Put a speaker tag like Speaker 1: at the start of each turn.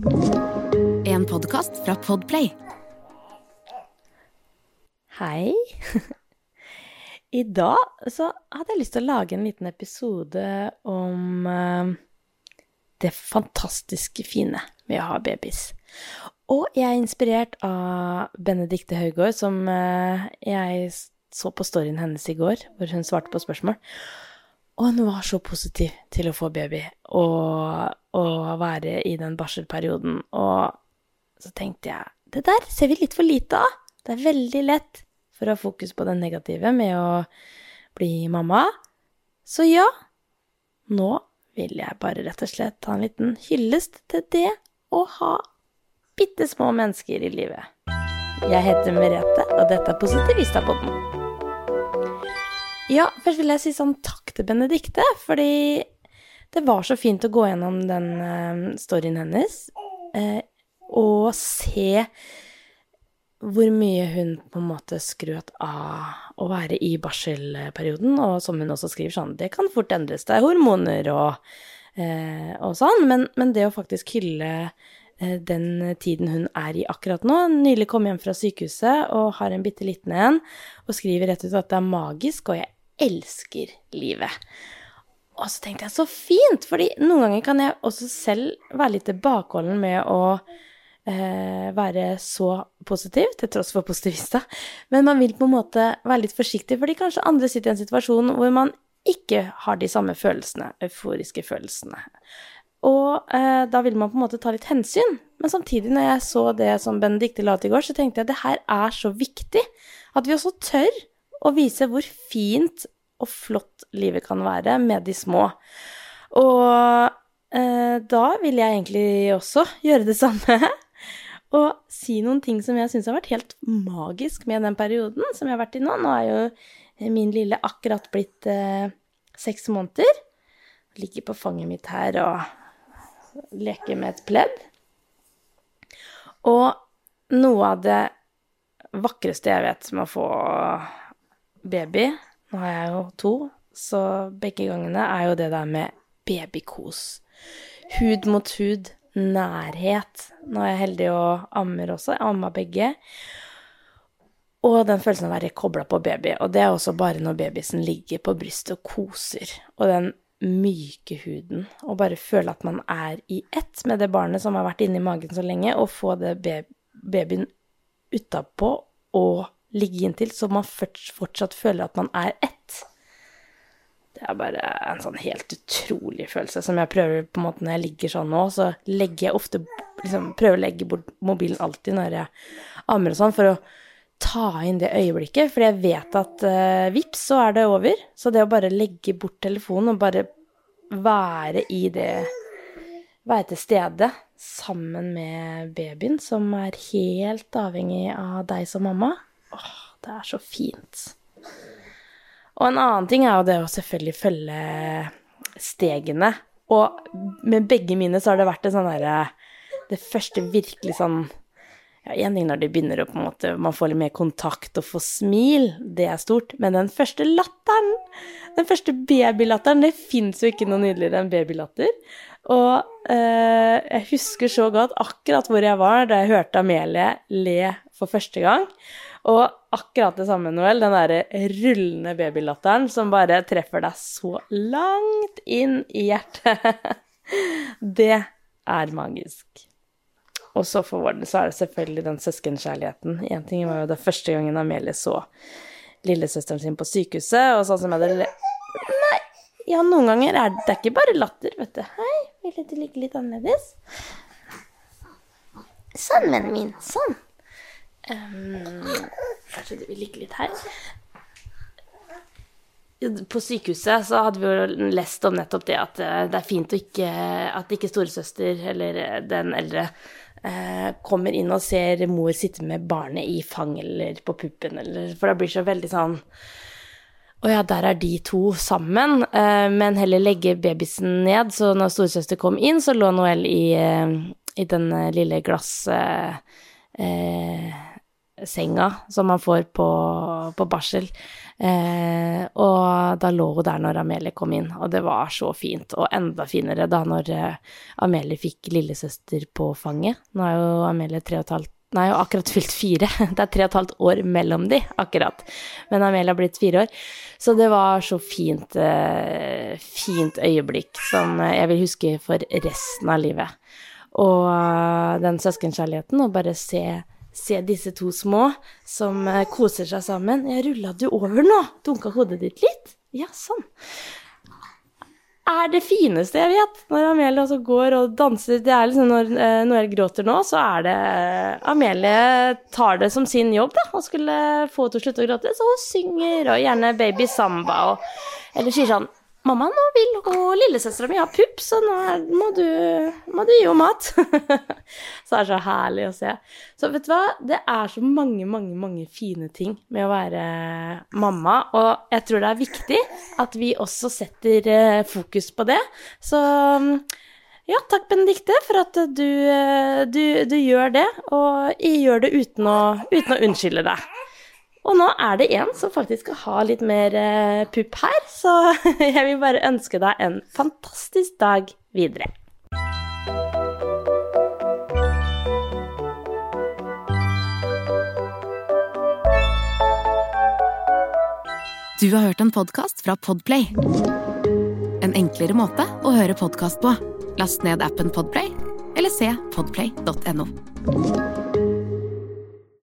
Speaker 1: En podkast fra Podplay.
Speaker 2: Hei. I dag så hadde jeg lyst til å lage en liten episode om eh, det fantastiske fine med å ha babys. Og jeg er inspirert av Benedicte Høygård, som eh, jeg så på storyen hennes i går, hvor hun svarte på spørsmål. Og hun var så positiv til å få baby og, og være i den barselperioden. Og så tenkte jeg det der ser vi litt for lite av. Det er veldig lett for å ha fokus på det negative med å bli mamma. Så ja, nå vil jeg bare rett og slett ta en liten hyllest til det å ha bitte små mennesker i livet. Jeg heter Merete, og dette er Positivistapodden. Ja, først vil jeg si sånn takk til Benedikte, fordi det var så fint å gå gjennom den uh, storyen hennes uh, og se hvor mye hun på en måte skrøt av å være i barselperioden, og som hun også skriver sånn, det kan fort endres, det er hormoner og, uh, og sånn, men, men, det å faktisk hylle den tiden hun er i akkurat nå. Nylig kom hjem fra sykehuset og har en bitte liten en, og skriver rett ut at det er magisk, og jeg elsker livet. Og så tenkte jeg så fint, fordi noen ganger kan jeg også selv være litt tilbakeholden med å eh, være så positiv, til tross for positivista. Men man vil på en måte være litt forsiktig, fordi kanskje andre sitter i en situasjon hvor man ikke har de samme følelsene, euforiske følelsene. Og eh, da vil man på en måte ta litt hensyn. Men samtidig, når jeg så det som Benedicte la til i går, så tenkte jeg at det her er så viktig. At vi også tør å vise hvor fint og flott livet kan være med de små. Og eh, da vil jeg egentlig også gjøre det samme. og si noen ting som jeg syns har vært helt magisk med den perioden som jeg har vært i nå. Nå er jo min lille akkurat blitt eh, seks måneder. Ligger på fanget mitt her og leker med et pledd. Og noe av det vakreste jeg vet med å få baby Nå har jeg jo to, så begge gangene er jo det der med babykos. Hud mot hud, nærhet. Nå er jeg heldig og ammer også. Jeg ammer begge. Og den følelsen av å være kobla på baby. Og det er også bare når babysen ligger på brystet og koser. Og den myke huden. Og bare føle at man er i ett med det barnet som har vært inni magen så lenge, og få det babyen utapå og ligge inntil, så man fortsatt føler at man er ett. Det er bare en sånn helt utrolig følelse som jeg prøver på en måte når jeg ligger sånn nå, så legger jeg ofte liksom prøver å legge bort mobilen alltid når jeg ammer og sånn, for å ta inn det øyeblikket, for jeg vet at uh, vips, så er det over. Så det å bare legge bort telefonen og bare være i det Være til stede sammen med babyen, som er helt avhengig av deg som mamma, Åh, det er så fint. Og en annen ting er jo det å selvfølgelig følge stegene. Og med begge mine så har det vært det sånn derre Det første virkelig sånn ja, En ting når de begynner å på en måte Man får litt mer kontakt og får smil, det er stort. Men den første latteren, den første babylatteren, det fins jo ikke noe nydeligere enn babylatter. Og eh, jeg husker så godt akkurat hvor jeg var da jeg hørte Amelie le for første gang. Og akkurat det samme, Noel, den derre rullende babylatteren som bare treffer deg så langt inn i hjertet. Det er magisk. Og så for vår del så er det selvfølgelig den søskenkjærligheten. Én ting var jo det første gangen Amelie så lillesøsteren sin på sykehuset, og sånn som jeg hadde Nei, ja, noen ganger er det, det ikke bare latter, vet du. Hei, ville du ligge litt annerledes? Sånn, vennen min. Sånn. Um, kanskje vi vil litt her? På sykehuset så hadde vi jo lest om nettopp det at eh, det er fint å ikke, at ikke storesøster eller den eldre eh, kommer inn og ser mor sitte med barnet i fang eller på puppen, eller For det blir så veldig sånn å ja, der er de to sammen, eh, men heller legge babysen ned. Så når storesøster kom inn, så lå Noel i, eh, i den lille glass... Eh, senga som man får på, på barsel. Eh, og da lå hun der når Amelie kom inn, og det var så fint. Og enda finere da når eh, Amelie fikk lillesøster på fanget. Nå er jo Amelie tre og et halvt Nei, hun har akkurat fylt fire. Det er tre og et halvt år mellom de, akkurat. Men Amelie har blitt fire år. Så det var så fint, eh, fint øyeblikk som jeg vil huske for resten av livet. Og eh, den søskenkjærligheten, og bare se, se disse to små som eh, koser seg sammen. Jeg rulla du over nå? Dunka hodet ditt litt? Ja, sånn er det fineste jeg vet. Når Amelie også går og danser Det er liksom Når eh, Noel gråter nå, så er det Amelie tar det som sin jobb, da, å skulle få henne til å slutte å gråte. Så hun synger, og gjerne baby samba, og Eller sier sånn 'Mamma, nå vil hun lillesøstera mi ha pupp, så nå må, du, må, du, gi henne mat.' så det er så herlig å se. Så vet du hva, det er så mange, mange, mange fine ting med å være mamma, og jeg tror det er viktig at vi også setter eh, fokus på det. Så ja, takk, Benedikte, for at du, eh, du, du gjør det, og jeg gjør det uten å, uten å unnskylde deg. Og nå er det en som faktisk skal ha litt mer uh, pupp her, så jeg vil bare ønske deg en fantastisk dag videre.
Speaker 1: Du har hørt en podkast fra Podplay. En enklere måte å høre podkast på. Last ned appen Podplay, eller se podplay.no.